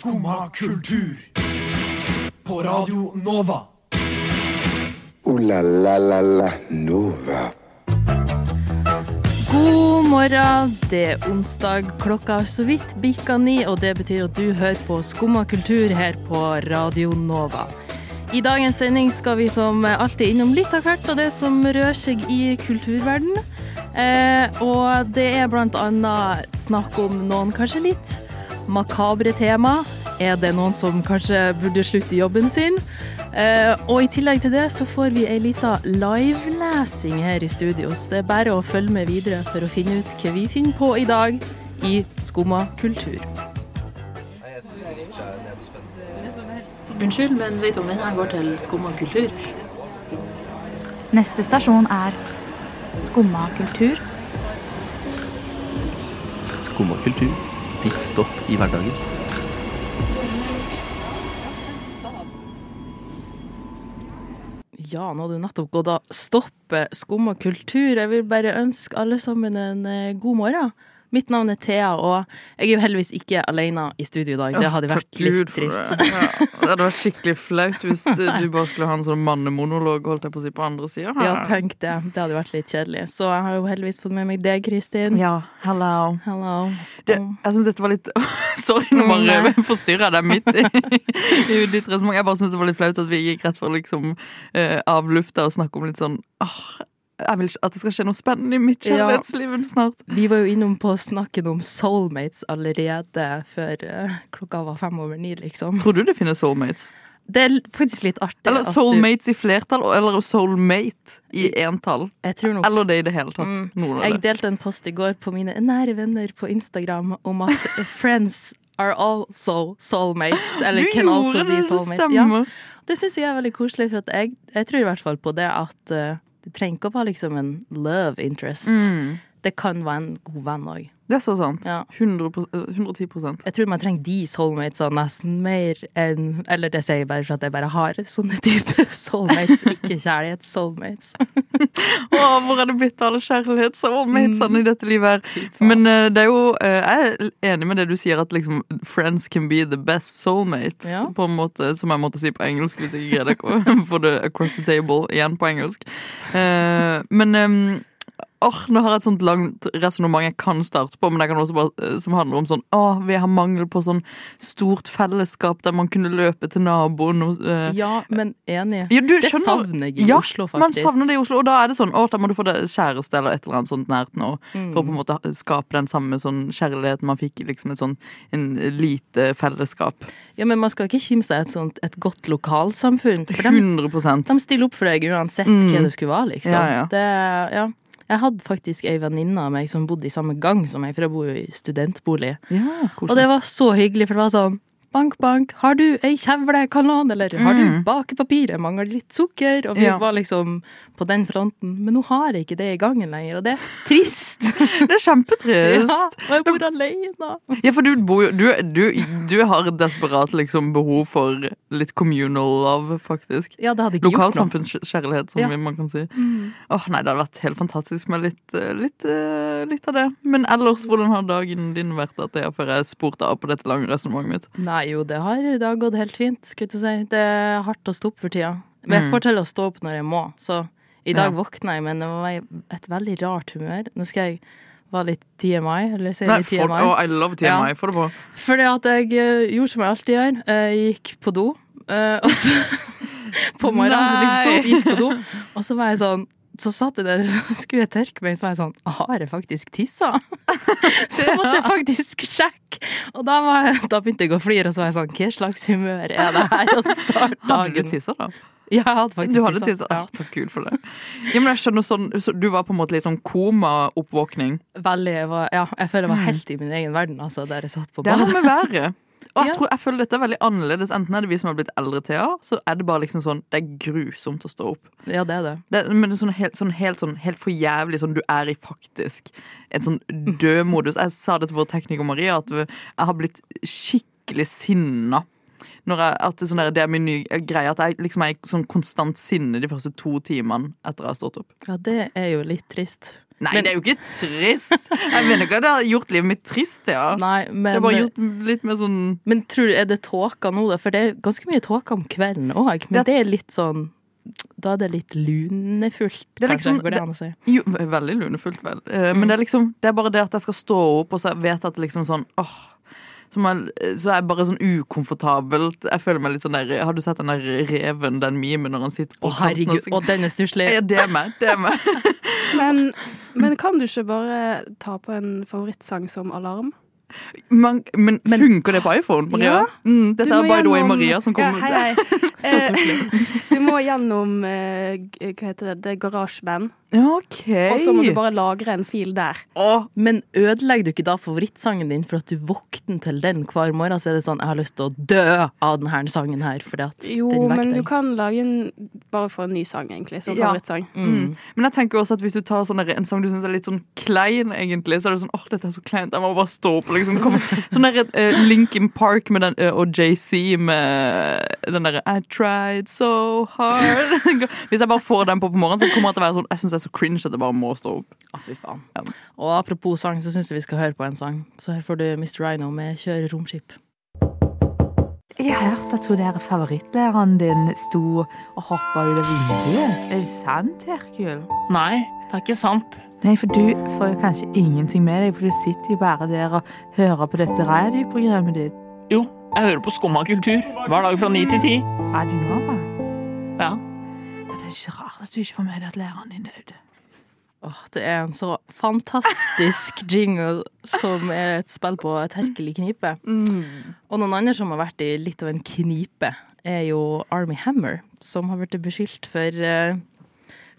Skumma kultur. På Radio Nova. O-la-la-la-la Nova. God morgen, det er onsdag. Klokka har så vidt bikka ni, og det betyr at du hører på Skumma kultur her på Radio Nova. I dagens sending skal vi som alltid innom litt av hvert av det som rører seg i kulturverden. Eh, og det er blant annet snakk om noen kanskje litt makabre tema. Er det noen som kanskje burde slutte jobben sin? Eh, og i tillegg til det så får vi ei lita livelesing her i studio, så det er bare å følge med videre for å finne ut hva vi finner på i dag i Skumma kultur. Unnskyld, men vet du om den her går til Skumma kultur? Neste stasjon er Skumma kultur. Skumma kultur. Ditt stopp i hverdagen. Ja, nå har du nettopp gått av stoppet Skum og kultur. Jeg vil bare ønske alle sammen en eh, god morgen. Mitt navn er Thea, og jeg er jo heldigvis ikke alene i studio i dag. Det hadde vært litt trist. Det. Ja, det hadde vært skikkelig flaut hvis du bare skulle ha en sånn mannemonolog holdt jeg på å si, på andre sida. Ja, tenk det. Det hadde vært litt kjedelig. Så jeg har jo heldigvis fått med meg deg, Kristin. Ja, hello. Hello. Det, jeg syns dette var litt Sorry, nå Mm, bare forstyrrer jeg deg midt i, i ditt resonnement. Jeg bare syns det var litt flaut at vi gikk rett fra liksom uh, av lufta og snakke om litt sånn åh, jeg vil at det skal skje noe spennende i mitt Ja. kjærlighetsliv snart. Vi var jo innom på snakken om soulmates allerede før eh, klokka var fem over ni, liksom. Tror du det finnes soulmates? Det er faktisk litt artig. Eller at du- soulmates i flertall, eller soulmate i entall? Nok Eller det i det hele tatt. Mm. Jeg delte en post i går på mine nære venner på Instagram om at friends are also soulmates. Eller Du can also gjorde be det, det. Ja, det syns jeg er veldig koselig, for jeg, jeg tror i hvert fall på det at eh, det trenger ikke å være liksom en love interest. Mm. Det kan være en god venn òg. Det er så sant. Ja. 110% Jeg tror man trenger de soulmatesene nesten mer enn Eller det sier jeg bare for at jeg bare har sånne type soulmates, ikke kjærlighets-soulmates. Åh, hvor er det blitt av alle kjærlighets-soulmatesene Mm. i dette livet her? Men eh, det er jo eh, Jeg er enig med det du sier, at liksom friends can be the best soulmates. Ja. På en måte, Som jeg måtte si på engelsk hvis jeg ikke greide å få det across the table igjen på engelsk. Eh, men Åh, Nå har jeg et sånt langt resonnement jeg kan starte på, men jeg kan også bare, eh, som handler om sånn Åh, vi har mangel på sånn stort fellesskap der man kunne løpe til naboen og uh, Ja, men enig. ja, du Det savner jeg i ja, Oslo, Man savner det i Oslo, og da er det sånn Å, da må du få deg kjæreste eller et eller annet sånt nært nå. Mm. For å på en måte skape den samme sånn kjærligheten man fikk i liksom et sånn en lite fellesskap. Ja, men man skal ikke kimse av et, sånt, et godt lokalsamfunn. For de, 100% de stiller opp for deg uansett Mm. hva det skulle være, liksom. Ja, ja. Det, ja. Jeg hadde faktisk ei venninne av meg som bodde i samme gang som meg, for jeg bor jo i studentbolig. Ja, Og det var så hyggelig, for det var sånn Bank, bank, har du ei kjevlekanal, eller har du Mm. bakepapir? Mangler litt sukker. Og vi Ja. var liksom på den fronten. Men nå har jeg ikke det i gangen lenger, og det er trist. Det er kjempetrist. ja, og jeg bor alene. Ja, for du bor du, du, du har desperat liksom behov for litt communal love, faktisk. Ja, det hadde ikke gjort noe. Lokalsamfunnskjærlighet, som Ja. man kan si. Mm. Åh, nei, det hadde vært helt fantastisk med litt, eh, litt, eh, litt av det. Men ellers, hvordan har dagen din vært? At jeg, før jeg spurte av på dette lange resonnementet mitt. Nei, jo, det har, det har gått helt fint, skulle jeg si. Det er hardt å stå opp for tida. Men jeg Mm. får til å stå opp når jeg må, så i dag Ja. våkna jeg, men det var i et veldig rart humør. Nå skal jeg være litt TMI, eller si Nei, litt for, oh, I love TMI. Ja. Få det på. Fordi at jeg eh, gjorde som jeg alltid gjør. Jeg gikk på do, eh, og så På morgenen. Liksom gikk på do, og så var jeg sånn så satt jeg der, så skulle jeg tørke meg, så var jeg sånn Har jeg faktisk tissa? Så jeg måtte faktisk sjekke. Og da, var jeg, da begynte jeg å flire, og så var jeg sånn Hva slags humør er det her å starte Hadde du dagen? tissa, da? Ja, jeg hadde faktisk Du hadde tissa? Ja. Takk Gud for det. Ja, men jeg skjønner sånn, så Du var på en måte litt sånn koma-oppvåkning. Veldig, jeg var, ja, jeg føler jeg var helt i min egen verden, altså, der jeg satt på Det har badet. med været. Og jeg, Ja. tror, jeg føler dette er veldig annerledes. Enten er det vi som har blitt eldre, Thea, så er det bare liksom sånn Det er grusomt å stå opp. Ja, det er det. Det, men det er sånn helt, sånn helt, sånn helt for jævlig sånn du er i faktisk en sånn død modus. Jeg sa det til vår tekniker Maria, at jeg har blitt skikkelig sinna når jeg, at det, sånn der, det er min nye greie at jeg liksom er i sånn konstant sinne de første to timene etter jeg har stått opp. Ja, det er jo litt trist. Nei, Men- det er jo ikke trist! Jeg mener ikke at det har gjort livet mitt trist, ja. Nei, Det har bare gjort litt mer sånn men tror du, er det tåka nå, da? For det er ganske mye tåke om kvelden òg. Men Ja. det er litt sånn Da er det litt lunefullt, Det er kanskje. liksom- Går det an å si? Jo, veldig lunefullt, vel. Eh, Men det er liksom Det er bare det at jeg skal stå opp, og så vet jeg at det liksom sånn åh, så, man, så er jeg bare sånn ukomfortabelt. Jeg føler meg litt sånn der Har du sett den der reven, den memen, når han sitter Å, herregud. og Og den er stusslig. Ja, det er meg. Det er meg. Men, men kan du ikke bare ta på en favorittsang som alarm? Man, men, funker det på iPhone, Maria? Ja. Mm, dette er by by the way Maria som kommer. Ja, hei, hei. Eh, du må gjennom eh, hva heter det, det er GarageBand, Ja, OK. og så må du bare lagre en fil der. Åh, Men ødelegger du ikke da favorittsangen din for at du våkner til den hver morgen? Så er det sånn 'jeg har lyst til å dø av denne sangen her', fordi at Jo, den men du kan lage en bare for en ny sang, egentlig, som Ja. Mm. Mm. Men jeg tenker også at hvis du tar sånne, en sang du syns er litt sånn klein, egentlig, så er det sånn åh, dette er så kleint, jeg må bare stå opp. Liksom. Kommer sånn der uh, Linkin Park med den, uh, og JC med den derre I tried so hard. Hvis jeg bare får den på på morgenen, så kommer det til å være sånn Jeg syns det er så cringe at jeg bare må stå opp. Å, fy faen. Ja. Og apropos sang, så syns jeg vi skal høre på en sang. Så her får du Mr. Rhino med 'Kjøre romskip'. Jeg har hørt at hun der favorittlæreren din sto og hoppa ut av vinduet. Er det sant, Herkul? Nei, det er ikke sant. Nei, for du får jo kanskje ingenting med deg, for du sitter jo bare der og hører på dette radioprogrammet ditt. Jo, jeg hører på Skumma kultur hver dag fra ni til ti. Radio Nova. Ja. Ja, det er ikke rart at du ikke får med deg at læreren din døde. Åh, det er en så fantastisk jingle som er et spill på et herkelig knipe. Og noen andre som har vært i litt av en knipe, er jo Army Hammer, som har blitt beskyldt for uh,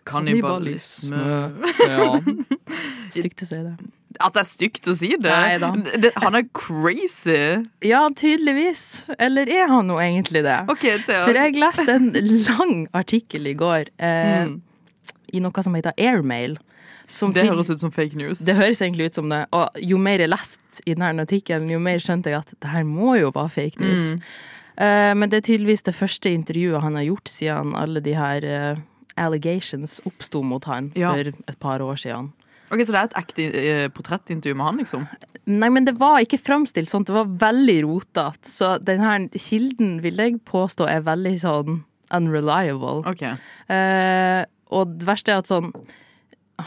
Kannibalisme. Ja. Stygt å si det. At det er stygt å si det? Neida. han er crazy. Ja, tydeligvis. Eller er han nå egentlig det? Okay, For jeg leste en lang artikkel i går eh, Mm. i noe som heter Airmail. Som Det høres ut som fake news. Det høres egentlig ut som det. Og jo mer jeg leste i denne artikkelen, jo mer skjønte jeg at det her må jo være fake news. Mm. Eh, men det er tydeligvis det første intervjuet han har gjort siden alle de her eh, allegations oppsto mot han Ja. for et par år siden. Ok, Så det er et ekte eh, portrettintervju med han, liksom? Nei, men det var ikke framstilt sånn. Det var veldig rotete. Så denne kilden vil jeg påstå er veldig sånn unreliable. Okay. Eh, og det verste er at sånn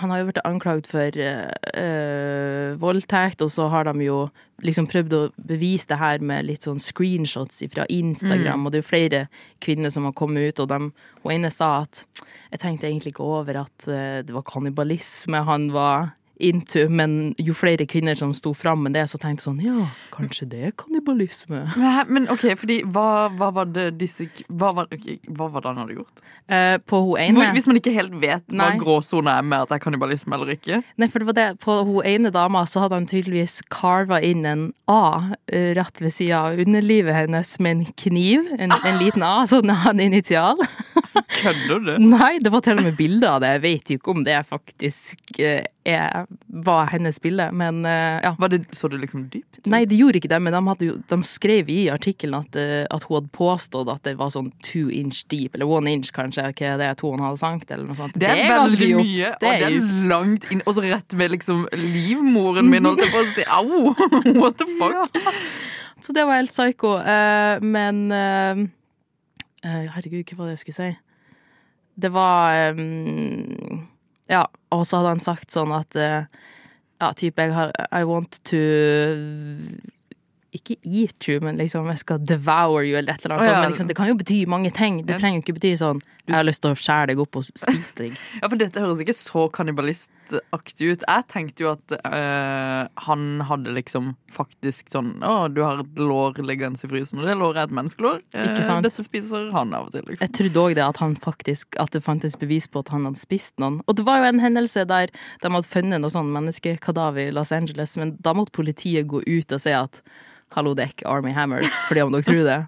Han har jo blitt anklaget for eh, voldtekt, og så har de jo liksom prøvd å bevise det her med litt sånn screenshots fra Instagram, Mm. og det er jo flere kvinner som har kommet ut, og de, hun ene sa at jeg tenkte egentlig ikke over at eh, det var kannibalisme han var into, men jo flere kvinner som sto fram med det, så tenkte jeg sånn ja, kanskje det er kannibalisme. Men, men ok, fordi hva, hva var det disse hva var, okay, hva var det han hadde gjort? Eh, på hun ene hvis man ikke helt vet hva gråsona er med at det er kannibalisme eller ikke? Nei, for det var det. På hun ene dama så hadde han tydeligvis carva inn en A eh, rett ved sida av underlivet hennes med en kniv. En, en liten A, sånn en initial. Kødder du? Nei, det var til og med bilde av det. Jeg vet jo ikke om det faktisk eh, er, var hennes bilde, men eh, ja. Var det, så du liksom dypt? Nei, de gjorde ikke det, men de, jo, de skrev i artikkelen at, eh, at hun hadde påstått at det var sånn two inch deep, eller one inch kanskje, hva er det, to og en halv cent, eller noe sånt. Det er, ganske dypt. mye, Det og er det er langt inn Og så rett ved liksom livmoren min, holdt jeg på å si. Au! What the fuck? Så det var helt psycho. Eh, men Herregud, hva var det jeg skulle si? Det var um, Ja, og så hadde han sagt sånn at uh, Ja, type jeg har I want to ikke eat you, men liksom jeg skal devour you, eller et eller annet Å, ja. sånt. Men liksom, det kan jo bety mange ting. Det trenger jo ikke bety sånn jeg har lyst til å skjære deg opp og spise deg. Ja, for dette høres ikke så kannibalistaktig ut. Jeg tenkte jo at øh, han hadde liksom faktisk sånn Å, du har et lår liggende i frysen, og det låret er et menneskelår. Eh, Ikke sant? Dette spiser han av og til, liksom. Jeg trodde òg det at han faktisk At det fantes bevis på at han hadde spist noen. Og det var jo en hendelse der de hadde funnet noe sånn menneskekadaver i Los Angeles, men da måtte politiet gå ut og si at Hallo, det er ikke Army Hammer, fordi om dere tror det.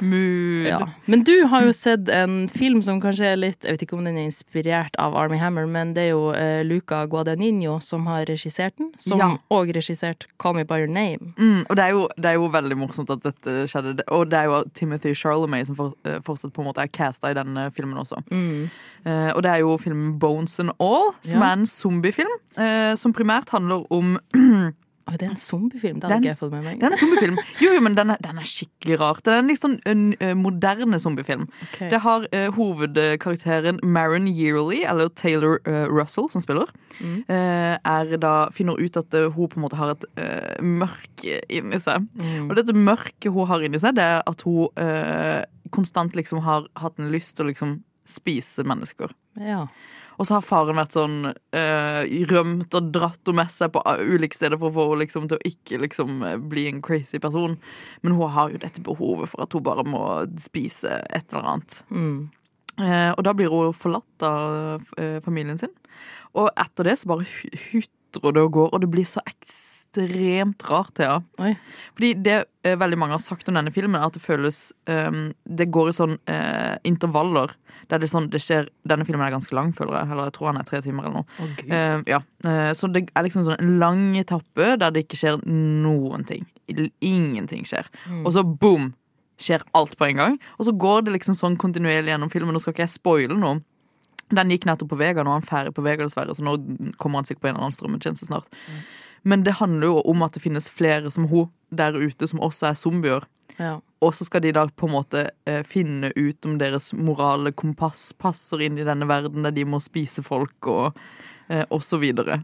Mood. Ja. Men du har jo sett en film som kanskje er litt Jeg vet ikke om den er inspirert av Army Hammer, men det er jo uh, Luca Guadagnino som har regissert den. Som Ja. regissert Call Me By Your Name. Mm, og det er, jo, det er jo veldig morsomt at dette skjedde. Og det er jo Timothy Charlemagne som for, uh, fortsatt på en måte er casta i denne filmen også. Mm. Uh, og det er jo filmen Bones and All, som Ja. er en zombiefilm. Eh, som primært handler om Oi, det er en zombiefilm, det hadde ikke jeg fått med meg. Det er en zombiefilm. Jo, jo, men den er, den er skikkelig rar. Det er en litt sånn en, eh, moderne zombiefilm. Okay. Det har uh, hovedkarakteren Maren Yearly, eller Taylor uh, Russell, som spiller. Mm. er da, finner ut at hun på en måte har et uh, mørke inni seg. Mm. Og dette mørket hun har inni seg, det er at hun konstant liksom har hatt en lyst til å liksom spise mennesker. Ja. Og så har faren vært sånn eh, rømt og dratt henne med seg på uh, ulike steder for å få henne liksom, til å ikke liksom, eh, bli en crazy person. Men hun har jo dette behovet for at hun bare må spise et eller annet. Mm. Eh, og da blir hun forlatt av eh, familien sin. Og etter det så bare hu- hutrer det og går, og det blir så ekstremt rart, Thea. Oi. Fordi det eh, veldig mange har sagt om denne filmen, er at det føles um, Det går i sånn uh, intervaller. Der det, sånn, det skjer Denne filmen er ganske lang, føler jeg. Eller jeg tror han er tre timer eller noe. Oh. Eh, ja. uh, så det er liksom sånn en lang etappe der det ikke skjer noen ting. Ingenting skjer. Mm. Og så boom! Skjer alt på en gang. Og så går det liksom sånn kontinuerlig gjennom filmen. Nå skal ikke jeg spoile noe. Den gikk nettopp på Vega, nå er han ferdig på Vega, dessverre. Så nå kommer han sikkert på en eller annen strømmetjeneste snart. Men det handler jo om at det finnes flere som hun der ute, som også er zombier. Ja. Og så skal de da på en måte eh, finne ut om deres morale kompass passer inn i denne verden der de må spise folk og, eh, og så videre.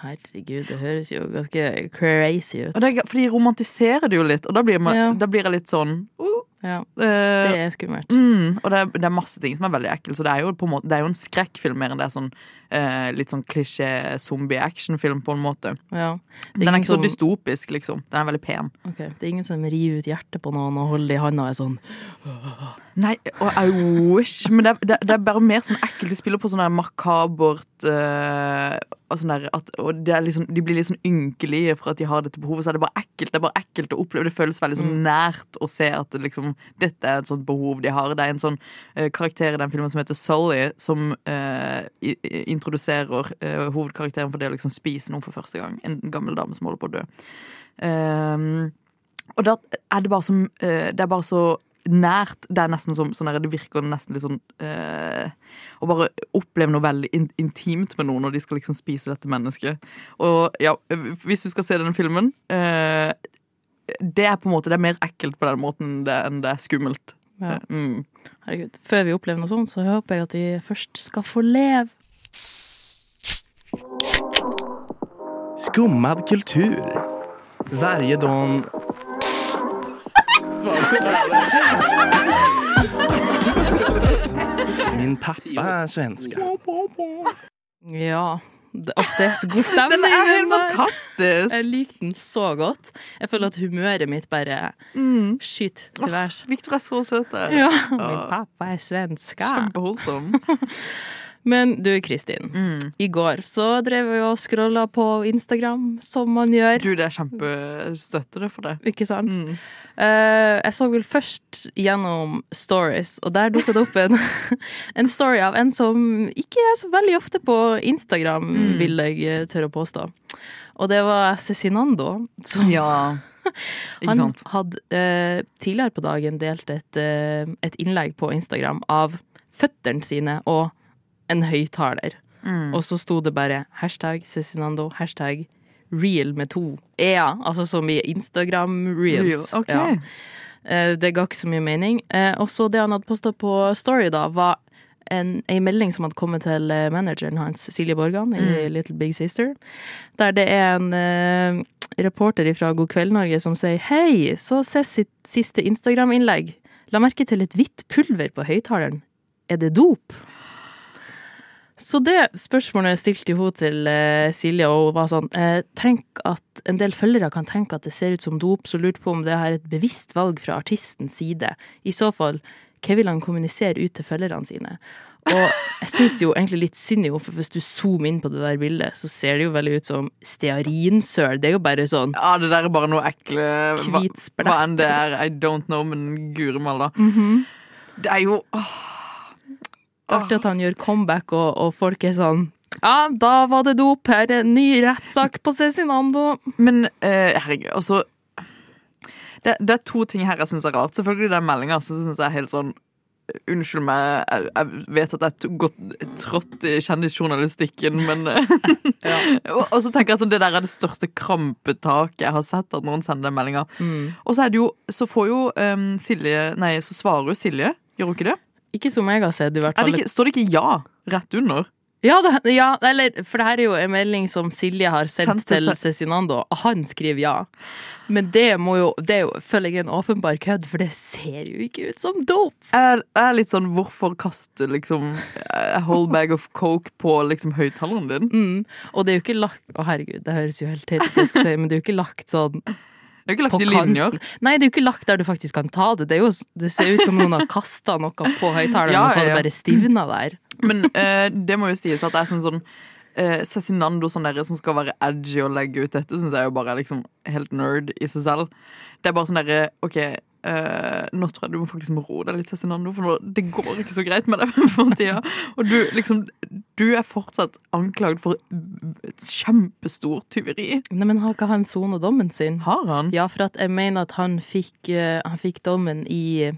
Herregud, det høres jo ganske crazy ut. Og det er, for de romantiserer det jo litt, og da blir, man, Ja. da blir jeg litt sånn uh, Ja, eh, det er skummelt. Mm, og det er, det er masse ting som er veldig ekkelt. Så det er jo på en måte Det er jo en skrekkfilm mer enn det er sånn eh, litt sånn klisjé zombie-actionfilm, på en måte. Ja. Den er ikke så som- dystopisk, liksom. Den er veldig pen. Okay. Det er ingen som river ut hjertet på noen og holder det i handa og er sånn Nei, og I wish. Men det det, det er bare mer sånn ekkelt. De spiller på sånn makabert uh, og sånn der at, Og det liksom, de blir litt sånn ynkelige for at de har dette behovet. Så er det bare ekkelt. Det er bare ekkelt å oppleve. Det føles veldig sånn nært å se at liksom, dette er et sånt behov de har. Det er en sånn uh, karakter i den filmen som heter Sully, som uh, i, introduserer hovedkarakteren for det å liksom spise noe for første gang. En gammel dame som holder på å dø. Um, og da er det bare eh, Det er bare så nært. Det er nesten som sånn der, Det virker nesten litt sånn eh, Å bare oppleve noe veldig in intimt med noen når de skal liksom spise dette mennesket. Og ja, hvis du skal se denne filmen eh, Det er på en måte Det er mer ekkelt på den måten det, enn det er skummelt. Ja. Mm. Herregud. Før vi opplever noe sånt, så håper jeg at vi først skal få leve. Skummad kultur. Varje dag... Min pappa er svenske. Ja. Det, oh, det er så god stemning. Den er helt fantastisk! Jeg liker den så godt. Jeg føler at humøret mitt bare Mm. skyter til værs. Victor er så søt. Ja, min pappa er svenske. Kjempeholdsom. Men du, Kristin. Mm. I går så drev vi og scrolla på Instagram, som man gjør. Du, det er kjempestøttende for det. Ikke sant? Mm. Eh, jeg så vel først gjennom stories, og der dukka det opp en, en story av en som ikke er så veldig ofte på Instagram, Mm. vil jeg eh, tørre å påstå. Og det var Cezinando. Som Ja. Han sant? hadde eh, tidligere på dagen delt et, eh, et innlegg på Instagram av føttene sine og en høyttaler. Mm. Og så sto det bare hashtag Cezinando, hashtag real med to e-er. Altså som i Instagram reels. Real, okay. Ja. Eh, Det ga ikke så mye mening. Eh, Og så det han hadde posta på Story, da, var en, en, melding som hadde kommet til eh, manageren hans, Silje Borgan, i Mm. Little Big Sister. Der det er en eh, reporter fra God kveld Norge som sier Hei, så se sitt siste Instagram-innlegg. La merke til et hvitt pulver på høyttaleren. Er det dop? Så det spørsmålet stilte hun til eh, Silje, og hun var sånn eh, Tenk at en del følgere kan tenke at det ser ut som dop, så lurte på om det er et bevisst valg fra artistens side. I så fall, hva vil han kommunisere ut til følgerne sine? Og jeg syns jo egentlig litt synd i henne, for hvis du zoomer inn på det der bildet, så ser det jo veldig ut som stearinsøl. Det er jo bare sånn Ja, det der er bare noe ekle Hvit splett. hva enn det er. I don't know, men guri malla. Mhm. Det er jo åh, artig at han gjør comeback, og, og folk er sånn Ja, da var det dop. Her er en ny rettssak på Cezinando. Men eh, herregud, altså det, det er to ting her jeg syns er rart. Selvfølgelig den meldinga syns jeg er helt sånn Unnskyld meg, jeg, jeg vet at jeg har gått trådt i kjendisjournalistikken, men og, og så tenker jeg sånn, det der er det største krampetaket jeg har sett, at noen sender den meldinga. Mm. Og så er det jo Så får jo um, Silje Nei, så svarer jo Silje. Gjør hun ikke det? Ikke som jeg har sett, i hvert Er fall. det ikke, står det ikke ja rett under? Ja, det, ja, eller For det her er jo en melding som Silje har sendt til Cezinando, han skriver ja. Men det må jo Det er jo, føler jeg en åpenbar kødd, for det ser jo ikke ut som dop. Jeg er litt sånn Hvorfor kaste liksom a whole bag of coke på liksom høyttaleren din? Mm. Og det er jo ikke lagt Å, herregud, det høres jo helt teit ut, men det er jo ikke lagt sånn Det er ikke lagt i linjer. Nei, det er jo ikke lagt der du faktisk kan ta det. Det, jo, det ser ut som noen har kasta noe på høyttaleren, Ja, og så har det bare stivna der. Men eh, det må jo sies at det er sånn eh, Cezinando sånn der, som skal være edgy og legge ut dette, syns jeg jo bare er liksom helt nerd i seg selv. Det er bare sånn derre OK, eh, nå tror jeg du må faktisk roe deg litt, Cezinando, for nå, det går ikke så greit med deg for tida. Og du liksom Du er fortsatt anklagd for et kjempestort tyveri. Nei, men har ikke han sona dommen sin? Har han? Ja, for at jeg mener at han fikk, uh, han fikk dommen i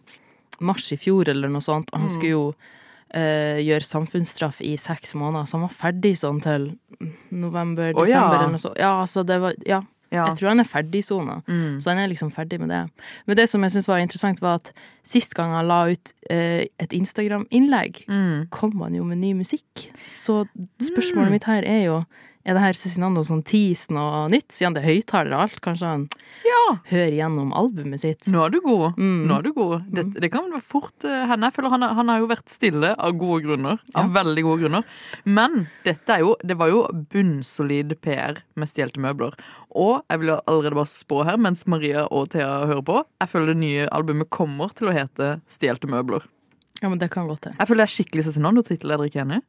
mars i fjor, eller noe sånt, og han Mm. skulle jo uh, gjøre samfunnsstraff i seks måneder, så han var ferdig sånn til november, desember desember ja. eller noe sånt. Ja, altså det var Ja. Ja. Jeg tror han er ferdigsona, Mm. så han er liksom ferdig med det. Men det som jeg syns var interessant, var at sist gang han la ut eh, et Instagram-innlegg, Mm. kom han jo med ny musikk. Så spørsmålet Mm. mitt her er jo er det her Cezinando sånn tease noe nytt, siden det er høyttaler og alt? Kanskje han Ja. hører gjennom albumet sitt? Nå er du god. Mm. Nå er du god. Det, det kan være fort eh, hende. Jeg føler han, han har jo vært stille av gode grunner. Av veldig gode grunner. Men dette er jo, det var jo bunnsolid PR med stjelte møbler. Og jeg vil allerede bare spå her, mens Maria og Thea hører på, jeg føler det nye albumet kommer til å hete Stjelte møbler. Ja, men det kan godt hende. Jeg føler det er skikkelig Cezinando-tittel, er dere ikke enig?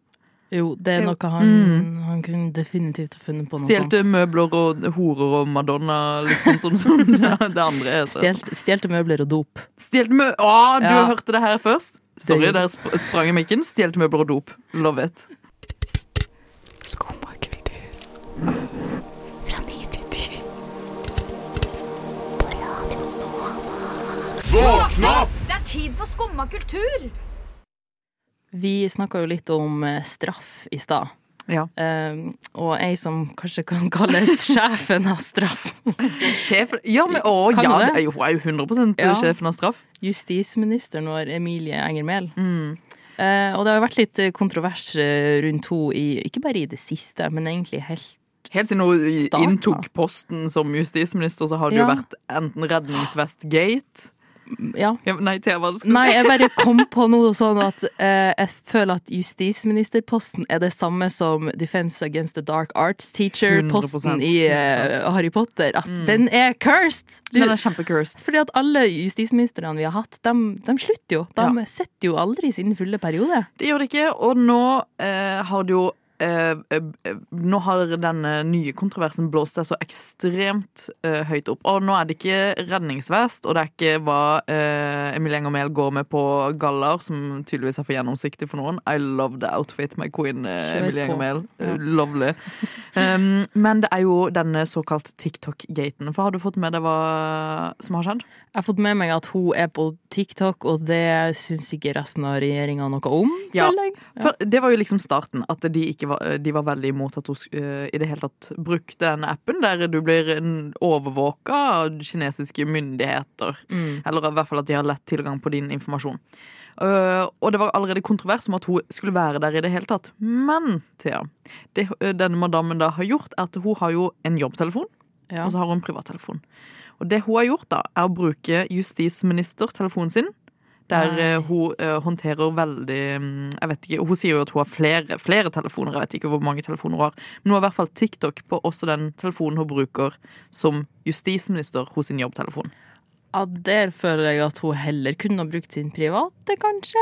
Jo, det er noe han, Mm. han kunne definitivt ha funnet på noe Stjelte sånt. møbler og horer og Madonna, liksom sånn som det, det andre er. Stjelte, stjelte møbler og dop. Stjelte mø... Å, du Ja. hørte det her først? Sorry, der sp sprang jeg mikken. Stjelte møbler og dop. Love it. Fra ni til ti. Våkn opp! Det er tid for skumma kultur! Vi snakka jo litt om eh, straff i stad. Ja. Uh, og ei som kanskje kan kalles sjefen av straff. Sjef Ja, men å, Kan ja, det? jo, hun er jo 100 Ja. sjefen av straff. Justisministeren vår, Emilie Enger Mehl. Mm. Uh, og det har jo vært litt eh, kontrovers rundt henne, ikke bare i det siste, men egentlig helt Helt siden hun inntok posten som justisminister, så har det Ja. jo vært enten redningsvest-gate Ja. Ja, Nei, Thea, Nei, jeg bare kom på noe sånn at eh, jeg føler at justisministerposten er det samme som Defense Against the Dark Arts Teacher-posten i eh, Harry Potter. At den er cursed! Du, Den er kjempecursed. fordi at alle justisministrene vi har hatt, de, de slutter jo. De Ja. sitter jo aldri i sin fulle periode. Det gjør det ikke, og nå eh, har det jo Nå har denne nye kontroversen blåst seg så ekstremt eh, høyt opp. Og nå er det ikke redningsvest, og det er ikke hva eh, Emilie Enger Mehl går med på gallaer, som tydeligvis er for gjennomsiktig for noen. I love the outfit, my queen eh, Emilie. Enger Mehl. Ja. Eh, Lovely. Um, men det er jo denne såkalt TikTok-gaten. For har du fått med deg hva som har skjedd? Jeg har fått med meg at hun er på TikTok, og det syns ikke resten av regjeringa noe om. Ja, ja. For det var jo liksom starten, at de, ikke var, de var veldig imot at hun uh, i det hele tatt brukte denne appen, der du blir overvåka av kinesiske myndigheter. Mm. Eller i hvert fall at de har lett tilgang på din informasjon. Uh, og det var allerede kontrovers om at hun skulle være der i det hele tatt. Men, Thea, det eh, denne madammen da har gjort, er at hun har jo en jobbtelefon, Ja. og så har hun en privattelefon. Og det hun har gjort, da, er å bruke justisministertelefonen sin. Der eh, hun eh, håndterer veldig mm, Jeg vet ikke, Hun sier jo at hun har flere, flere telefoner. Jeg vet ikke hvor mange telefoner hun har. Men hun har i hvert fall TikTok på også den telefonen hun bruker som justisminister hos sin jobbtelefon. Ja, Der føler jeg at hun heller kunne ha brukt sin private, kanskje.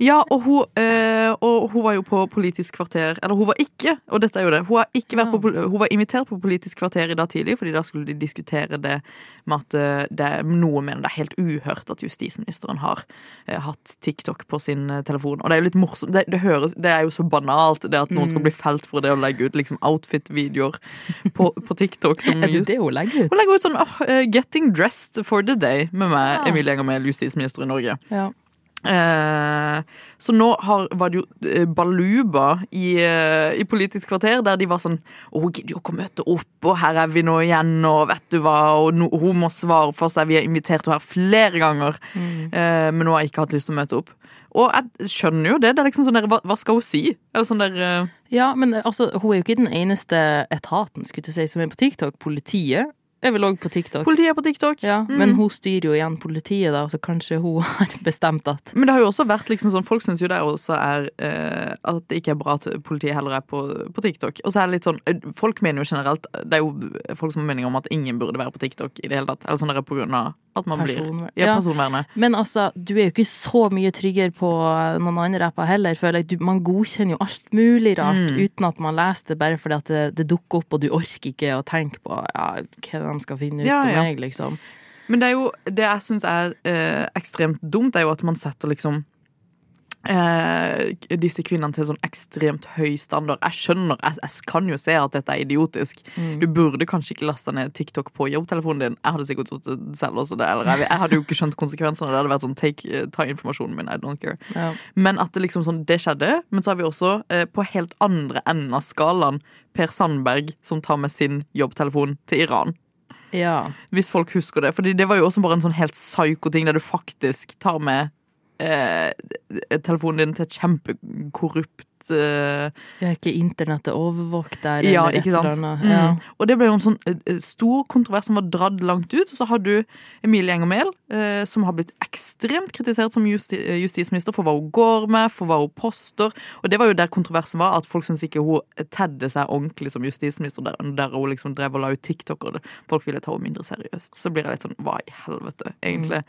Ja, og hun, øh, og hun var jo på Politisk kvarter Eller hun var ikke, og dette er jo det. Hun, på, hun var invitert på Politisk kvarter i dag tidlig, fordi da skulle de diskutere det med at eh, det er noe mener det er helt uhørt at justisministeren har eh, hatt TikTok på sin eh, telefon. Og det er jo litt morsomt. Det, det, høres, det er jo så banalt, det at noen skal Mm. bli felt for det å legge ut liksom outfit-videoer på, på TikTok. Som Er det det hun legger ut? Hun legger ut sånn eh, 'Getting dressed for the day' med meg, Ja. Emilie Enger Mehl, justisminister i Norge. Ja. Eh, så nå har, var det jo eh, Baluba i, eh, i Politisk kvarter, der de var sånn Å, hun gidder jo ikke å møte opp, og her er vi nå igjen, og vet du hva, og no, hun må svare for seg. Vi har invitert henne her flere ganger, eh, men hun har ikke hatt lyst til å møte opp. Og jeg skjønner jo det. det er liksom sånn der, hva, hva skal hun si? Eller sånn der uh... Ja, men altså, hun er jo ikke den eneste etaten skulle du si, som er på TikTok. Politiet er vel òg på TikTok. Politiet er på TikTok. Ja, Mm. Men hun styrer jo igjen politiet, da, så kanskje hun har bestemt at Men det har jo også vært liksom sånn, folk syns jo det også er eh, at det ikke er bra at politiet heller er på, på TikTok. Og så er det litt sånn eh, Folk mener jo generelt Det er jo folk som har mening om at ingen burde være på TikTok i det hele tatt. Eller sånn det er på grunn av at man Personver blir Ja, Ja. Men altså, du er jo ikke så mye tryggere på noen andre apper heller, føler jeg. Man godkjenner jo alt mulig rart Mm. uten at man leser det, bare fordi at det, det dukker opp, og du orker ikke å tenke på ja, hva de skal finne ut Ja, om ja. meg, liksom. Men det er jo Det jeg syns er eh, ekstremt dumt, er jo at man setter liksom eh, disse kvinnene til sånn ekstremt høy standard. Jeg skjønner, jeg, jeg kan jo se at dette er idiotisk. Mm. Du burde kanskje ikke laste ned TikTok på jobbtelefonen din. Jeg hadde sikkert gjort det selv også. Det, eller jeg, jeg hadde jo ikke skjønt konsekvensene. Det hadde vært sånn take, eh, ta informasjonen min, I don't care. Ja. Men at det liksom sånn, det skjedde. Men så har vi også eh, på helt andre enden av skalaen Per Sandberg som tar med sin jobbtelefon til Iran. Ja. Hvis folk husker det. Fordi det var jo også bare en sånn helt psyko-ting der du faktisk tar med eh, telefonen din til et kjempekorrupt Jeg er ikke internettet overvåkt der, ja, eller ikke sant? eller. Mm. Ja. Og det ble jo en sånn eh, stor kontrovers som var dratt langt ut. Og så har du Emilie Enger Mehl, uh, som har blitt ekstremt kritisert som justi justisminister for hva hun går med, for hva hun poster. Og det var jo der kontroversen var, at folk syntes ikke hun tedde seg ordentlig som justisminister, der, der hun liksom drev og la ut TikTok, og det, folk ville ta henne mindre seriøst. Så blir jeg litt sånn, hva i helvete, egentlig?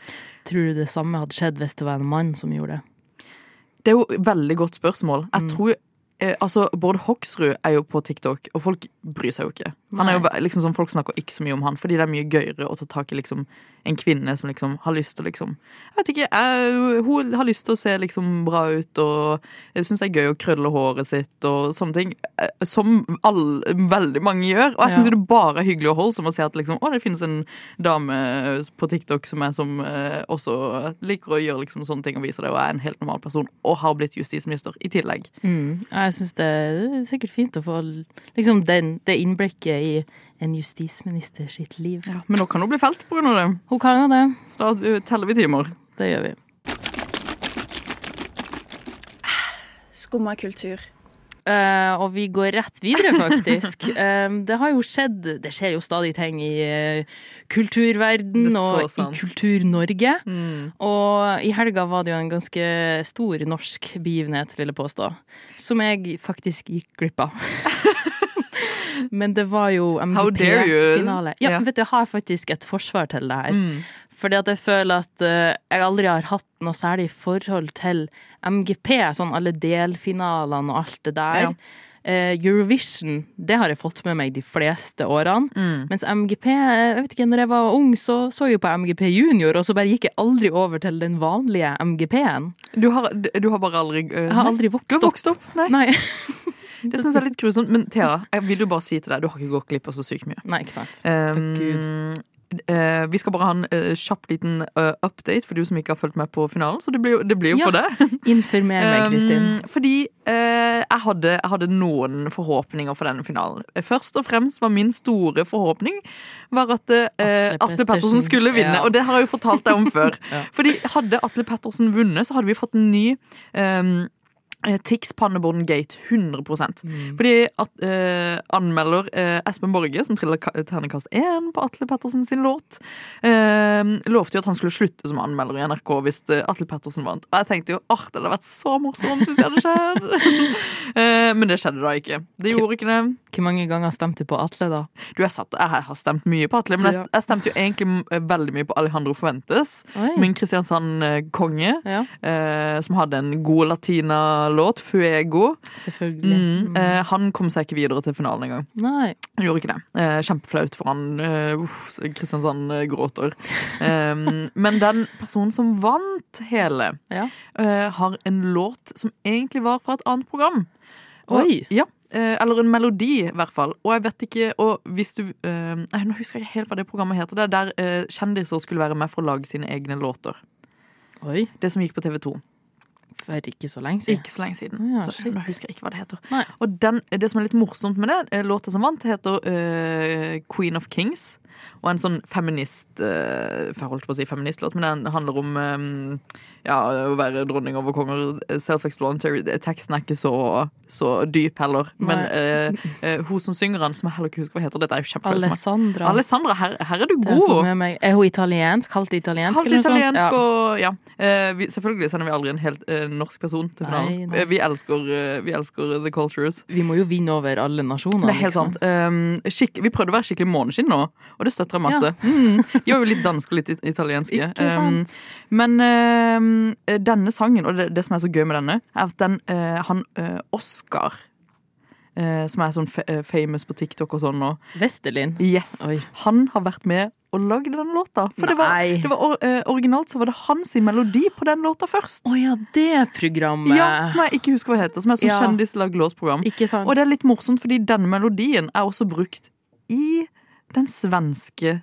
Tror du det samme hadde skjedd hvis det var en mann som gjorde det? Det er jo et veldig godt spørsmål. Jeg tror eh, altså, Bård Hoksrud er jo på TikTok, og folk bryr seg jo ikke. Han er jo liksom sånn, Folk snakker ikke så mye om han, fordi det er mye gøyere å ta tak i liksom en kvinne som liksom har lyst til å liksom Jeg vet ikke, jeg, Hun har lyst til å se liksom bra ut, og jeg syns det er gøy å krølle håret sitt og sånne ting. eh, Som all, veldig mange gjør. Og jeg syns Ja. det bare er hyggelig og holdsomt å se at liksom, å, det finnes en dame på TikTok som er som eh, også liker å gjøre liksom sånne ting og viser det, og er en helt normal person, og har blitt justisminister i tillegg. Mm. Jeg syns det er sikkert fint å få liksom, den, det innblikket i en justisminister sitt liv. Men nå kan hun bli felt pga. det. Hun kan jo det. Så da uh, teller vi timer. Det gjør vi. Skumma kultur. Uh, og vi går rett videre, faktisk. Eh, det har jo skjedd Det skjer jo stadig ting i uh, kulturverden er og i. Kultur-Norge. Mm. Og i helga var det jo en ganske stor norsk begivenhet, vil jeg påstå. Som jeg faktisk gikk glipp av. Men det var jo MGP-finale Ja, yeah. vet du, jeg har faktisk et forsvar til det her. Mm. Fordi at jeg føler at uh, jeg aldri har hatt noe særlig forhold til MGP, sånn alle delfinalene og alt det der. Ja. Uh, Eurovision, det har jeg fått med meg de fleste årene. Mm. Mens MGP, eh, jeg vet ikke, når jeg var ung, så så jeg på MGP junior, og så bare gikk jeg aldri over til den vanlige MGP-en. Du, har, du har bare aldri uh, Jeg har aldri vokst Du har vokst opp? Nei. Nei. Det syns jeg er litt grusomt. Men Thea, jeg vil jo bare si til deg, du har ikke gått glipp av så sykt mye. Nei, ikke sant. Um, Gud. Uh, vi skal bare ha en uh, kjapp liten uh, update for du som ikke har fulgt med på finalen. Så det blir jo, det blir jo Ja. for det. Informer meg, Kristin. Um, fordi jeg, hadde, jeg hadde noen forhåpninger for denne finalen. Først og fremst var min store forhåpning var at Atle Pettersen skulle vinne. Ja. Og det har jeg jo fortalt deg om før. Ja. Fordi hadde Atle Pettersen vunnet, så hadde vi fått en ny um, Tix Pannebånd Gate, 100 Mm. Fordi at eh, anmelder eh, Espen Borge, som triller ternekast terningkast 1 på Atle Pettersen sin låt, eh, lovte jo at han skulle slutte som anmelder i NRK hvis eh, Atle Pettersen vant. Og jeg tenkte jo åh, det hadde vært så morsomt hvis det hadde skjedd. eh, men det skjedde da ikke. Det gjorde ikke det. Hvor mange ganger stemte du på Atle, da? Du, jeg, satt, jeg har stemt mye på Atle, men jeg, jeg stemte jo egentlig eh, veldig mye på Alejandro Forventes, Oi. Min Kristiansand-konge, eh, som hadde en god latina-låt, Fuego. Selvfølgelig. Mm, eh, han kom seg ikke videre til finalen engang. Nei. Gjorde ikke det. Eh, kjempeflaut for han. Eh, uff, Kristiansand eh, gråter. Um, men den personen som vant hele, Ja. har en låt som egentlig var fra et annet program. Oi. Ja, eller en melodi, i hvert fall. Og jeg vet ikke Og hvis du eh, Nå husker jeg ikke helt hva det programmet heter. Det er der eh, kjendiser skulle være med for å lage sine egne låter. Oi. Det som gikk på TV 2. For ikke så lenge siden. Ikke så lenge siden. Ja, så shit. nå husker ikke hva det heter. Nei. Og den, det som er litt morsomt med det, eh, låta som vant, heter uh, Queen of Kings. Og en sånn feminist eh, Jeg holdt på å si feministlåt, men den handler om eh, ja, å være dronning over konger. Self-explanatory. Teksten er ikke så, så dyp heller. Men uh, uh, hun som synger den, som jeg heller ikke husker hva heter, dette er jo kjempefeil. Alessandra. Alessandra, her, her er du god! Er. Er hun italiensk? Halvt italiensk? Halvt italiensk Ja. og ja. Uh, vi, selvfølgelig sender vi aldri en helt norsk person til finalen. Vi, elsker, vi elsker the cultures. Vi må jo vinne over alle nasjoner. Det er helt liksom. sant. Um, skikk- vi prøvde å være skikkelig måneskinn nå, og det støtter jeg masse. Mm, de var jo litt danske og litt it- italienske. Um, men uh, denne sangen, og det, det som er så gøy med denne, er at den uh, han uh, Oscar som er sånn famous på TikTok og sånn nå. Westerlin. Yes. Oi. Han har vært med og lagd den låta. For det var, det var or originalt så var det hans melodi på den låta først. Å ja, det programmet. Ja, Som jeg ikke husker hva heter. Som er sånn Ja. kjendislag låtprogram. Ikke sant? Og det er litt morsomt, fordi denne melodien er også brukt i den svenske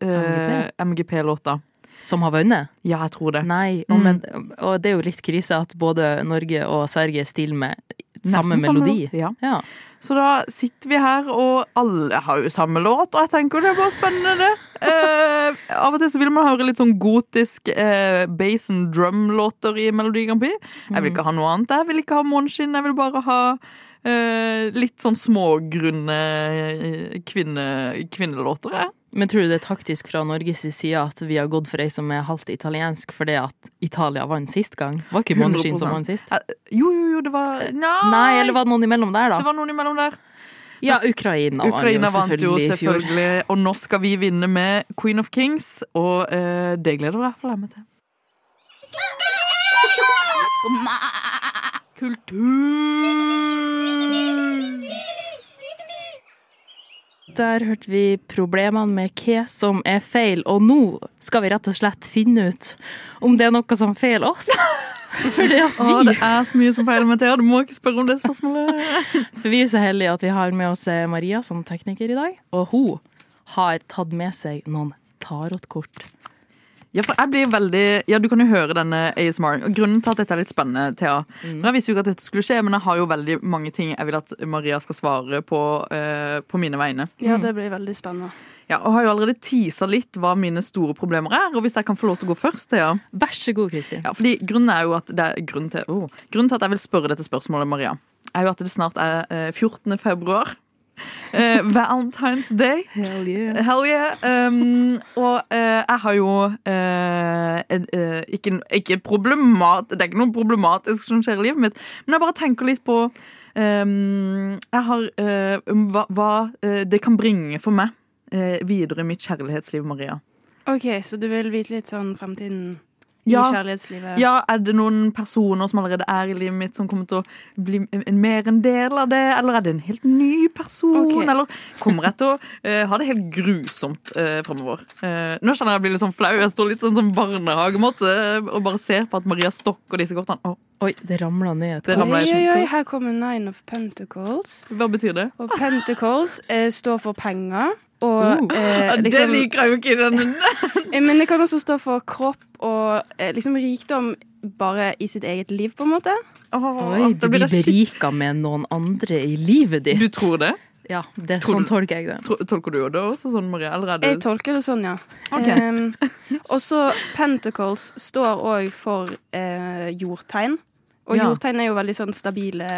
eh, MGP-låta. Som har vunnet? Ja, jeg tror det. Nei, og, Mm. men, og det er jo litt krise at både Norge og Sverige stiller med samme Nesten samme melodi. låt, ja. Ja. Så da sitter vi her, og alle har jo samme låt, og jeg tenker det er bare spennende, det. Eh, av og til så vil man høre litt sånn gotisk eh, bass and drum-låter i Melodi Grand Prix. Jeg vil ikke ha noe annet. Jeg vil ikke ha måneskinn, jeg vil bare ha litt sånn smågrunne eh, kvinne, kvinnelåter, jeg. Men tror du det er taktisk fra Norges side at vi har gått for ei som er halvt italiensk fordi at Italia vant sist gang? Var ikke måneskin som vant sist? Eh, Jo, jo, jo, det var Nei! Nei, eller var det noen imellom der, da? Det var noen imellom der. Ja, Ukraina, Ukraina vant vant jo jo selvfølgelig i fjor. selvfølgelig, og nå skal vi vinne med Queen of Kings, og eh, det gleder i hvert fall jeg meg til. Der hørte vi problemene med hva som er feil, og nå skal vi rett og slett finne ut om det er noe som feiler oss. For det vi Å, det er så mye som feiler meg, Thea. Du må ikke spørre om det spørsmålet. For vi er så heldige at vi har med oss eh, Maria som tekniker i dag, og hun har tatt med seg noen tarotkort. Ja, for jeg blir veldig Ja, du kan jo høre denne ASMR. Og Grunnen til at dette er litt spennende, Thea Mm. Jeg visste jo ikke at dette skulle skje, men jeg har jo veldig mange ting jeg vil at Maria skal svare på eh, på mine vegne. Ja, det blir veldig spennende. Ja, og har jo allerede teasa litt hva mine store problemer er. Og hvis jeg kan få lov til å gå først, Thea Vær så god, Kristin. Ja, fordi grunnen er jo at det er grunnen til, oh, grunnen til at jeg vil spørre dette spørsmålet, Maria, er jo at det snart er eh, 14. februar. Eh, Valentine's Day. Hell yeah. Hell yeah. Um, og uh, jeg har jo uh, en, ikke, ikke problemat, Det er ikke noe problematisk som skjer i livet mitt, men jeg bare tenker litt på um, Jeg har um, hva, hva det kan bringe for meg videre i mitt kjærlighetsliv, Maria. OK, så du vil vite litt sånn fremtiden Ja. i kjærlighetslivet? Ja, Er det noen personer som allerede er i livet mitt, som kommer til å bli en, mer en del av det? Eller er det en helt ny person? Okay. Eller kommer jeg til å uh, ha det helt grusomt uh, fremover? Uh, nå kjenner jeg jeg blir litt sånn flau. Jeg står litt sånn som barnehagemåte eh, og bare ser på at Maria Stokk og disse kortene. Oh. Oi, det ramla ned et Det Oi, oi, oi, her kommer Nine of Pentacles. hva betyr det? Og Pentacles eh, står for penger. Og Oh, eh, ja, det liksom, liker jeg jo ikke i den Eh, Men det kan også stå for kropp og eh, liksom rikdom bare i sitt eget liv, på en måte. Oi, du blir berika med noen andre i livet ditt. Du tror det? Ja, det, Tror sånn tolker jeg det. Tolker du det også sånn, Marie? Eller er det Jeg tolker det sånn, ja. Okay. Um, og så Pentacles står òg for eh, jordtegn. Og Ja. jordtegn er jo veldig sånn stabile,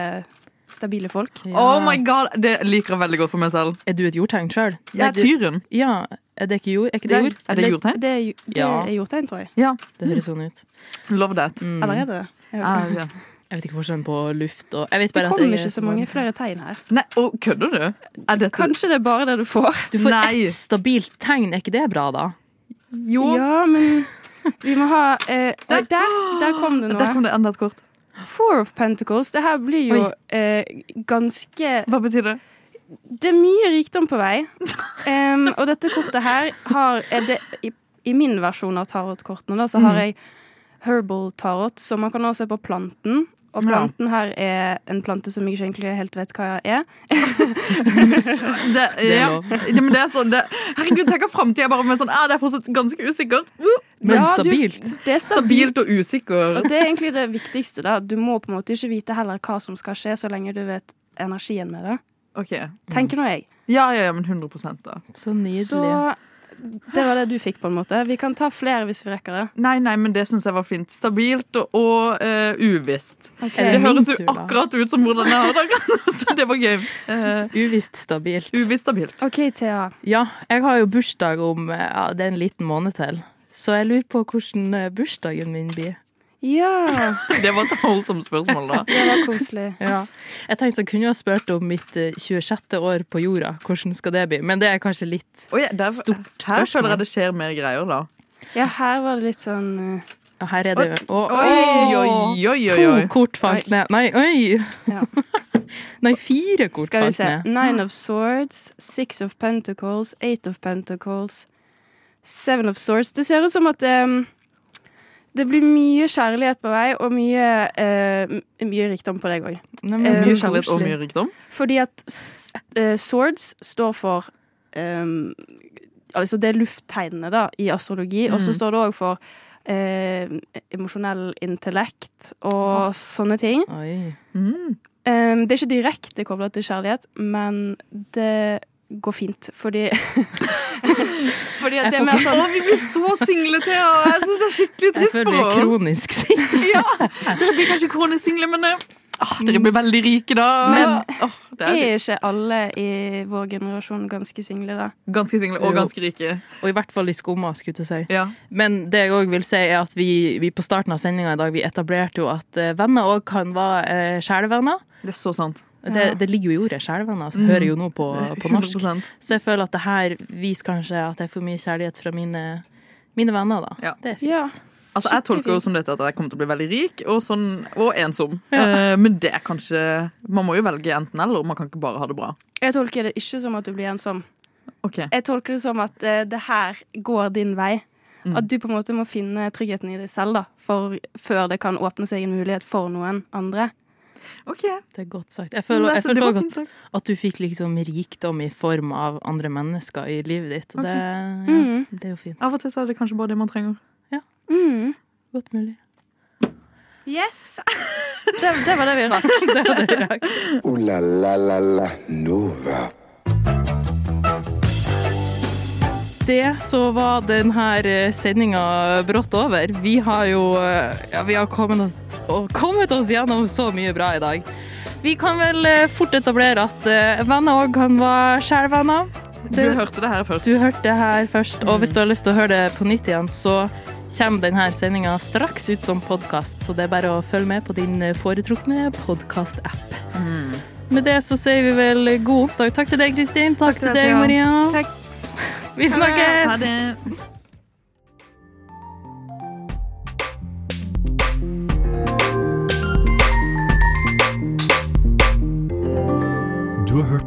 stabile folk. Oh my god, Det liker jeg veldig godt for meg selv. Er du et jordtegn sjøl? Jeg er tyren. Ja, er det ikke jord? Er ikke det jord? Er det jordtegn? Det er, det er jordtegn, tror jeg. Ja. Det høres sånn ut. Love that. Mm. Eller er det det? Jeg, vet Ah, ja. Jeg vet ikke forskjellen på luft og Jeg vet det kommer jeg ikke så mange flere tegn her. Nei, og Kødder du? Er dette Kanskje det er bare det du får. Du får Nei. ett stabilt tegn, er ikke det bra, da? Jo. Ja, men vi må ha eh, der. der, der kom det Der kom det enda et kort. Four of Pentacles. Det her blir jo eh, ganske Hva betyr det? Det er mye rikdom på vei. Um, og dette kortet her har det, i, I min versjon av tarotkortene da, så har Mhm. jeg herbal tarot, så man kan også se på planten. Og Ja. planten her er en plante som jeg ikke egentlig helt vet hva er. Det, ja. det, men det er sånn det, Herregud, tenk at framtida bare med sånn Det er fortsatt ganske usikkert. Uh, Men Ja, du- stabilt. Det er stabilt. Stabilt og usikker. Og det er egentlig det viktigste. da. Du må på en måte ikke vite heller hva som skal skje, så lenge du vet energien med det. Ok. Tenker nå jeg. Ja, ja, ja, men 100 da. Så nydelig. Så det var det du fikk, på en måte. Vi kan ta flere hvis vi rekker det. Nei, nei, men det syns jeg var fint. Stabilt og, og uh, uvisst. Okay. Det høres jo akkurat ut som hvordan jeg har det. Så det var gøy. Uh, Uvisst stabilt. uvisst stabilt. OK, Thea. Ja, jeg har jo bursdag om eh, ja, det er en liten måned til. Så jeg lurer på hvordan bursdagen min blir. Ja, Det var et holdsomt spørsmål, da. det var koselig. Ja. Jeg tenkte så kunne jeg ha spurt om mitt eh, 26. år på jorda. Hvordan skal det bli? Men det er kanskje litt Oi, der, Stort her spørsmål. føler jeg det skjer mer greier, da. Ja, her var det litt sånn uh... Ja, Her er det jo Oi, oi, oi, oi, oi. To kort falt ned. Nei, oi! Ja. Nei, fire kort Skal vi se. ned. Nine of swords, six of pentacles, eight of pentacles, seven of swords. Det ser ut som at um, det blir mye kjærlighet på vei, og mye, eh, mye rikdom på deg òg. Eh, Mye kjærlighet og mye rikdom. Fordi at eh, swords står for um, Altså det er lufttegnene da, i astrologi, og så Mm. står det òg for eh, emosjonell intellekt og sånne ting. Oi. Mm. Um, det er ikke direkte kobla til kjærlighet, men det går fint, fordi Fordi at det ikke- sånn Å, vi blir så single, Thea! Jeg syns det er skikkelig Jeg trist føler for vi er oss. kronisk single. Ja, Dere blir kanskje kronisk single, men eh, ah, dere blir veldig rike, da. Men- oh, det er Er ikke alle i vår generasjon ganske single, da? ganske single og ganske rike. Og i hvert fall i skumma, skulle jeg si. Ja. Men det jeg òg vil si, er at vi, vi på starten av sendinga i dag vi etablerte jo at eh, venner òg kan være eh, sjelevenner. Det er så sant. Det, Ja. det ligger jo i ordet skjelvende. Altså, Mm. hører jo nå på, på norsk. 100%. Så jeg føler at det her viser kanskje at jeg får mye kjærlighet fra mine, mine venner, da. Ja. Det er fint. Ja. Altså, jeg tolker jo som dette at jeg kommer til å bli veldig rik og, sånn, og ensom. Eh, men det er kanskje Man må jo velge enten eller. Man kan ikke bare ha det bra. Jeg tolker det ikke som at du blir ensom. Okay. Jeg tolker det som at eh, det her går din vei. Mm. At du på en måte må finne tryggheten i deg selv, da, for, før det kan åpne seg en mulighet for noen andre. Ok. Det er godt sagt. Jeg føler, Det er jeg føler også at, at du fikk liksom rikdom i form av andre mennesker i livet ditt. Og det, ja, Mm. det er jo fint. Av og til så er det kanskje bare det man trenger. Mm. Godt mulig. Yes! Det, det var det vi rakk. Det var det vi rakk. Ooh la la la la Nova. det så var denne sendinga brått over. Vi har jo eh, ja, vi har kommet oss, og kommet oss gjennom så mye bra i dag. Vi kan vel eh, fort etablere at eh, venner òg kan være sjelevenner. Du hørte det her først. Du hørte det her først, og hvis du har lyst til å høre det på nytt igjen, så kommer denne sendinga straks ut som podkast, så det er bare å følge med på din foretrukne podkast-app. Mm. Med det så sier vi vel god onsdag. Takk til deg, Kristin. Takk, til til deg, Maria. Takk. Vi Ha snakkes! det.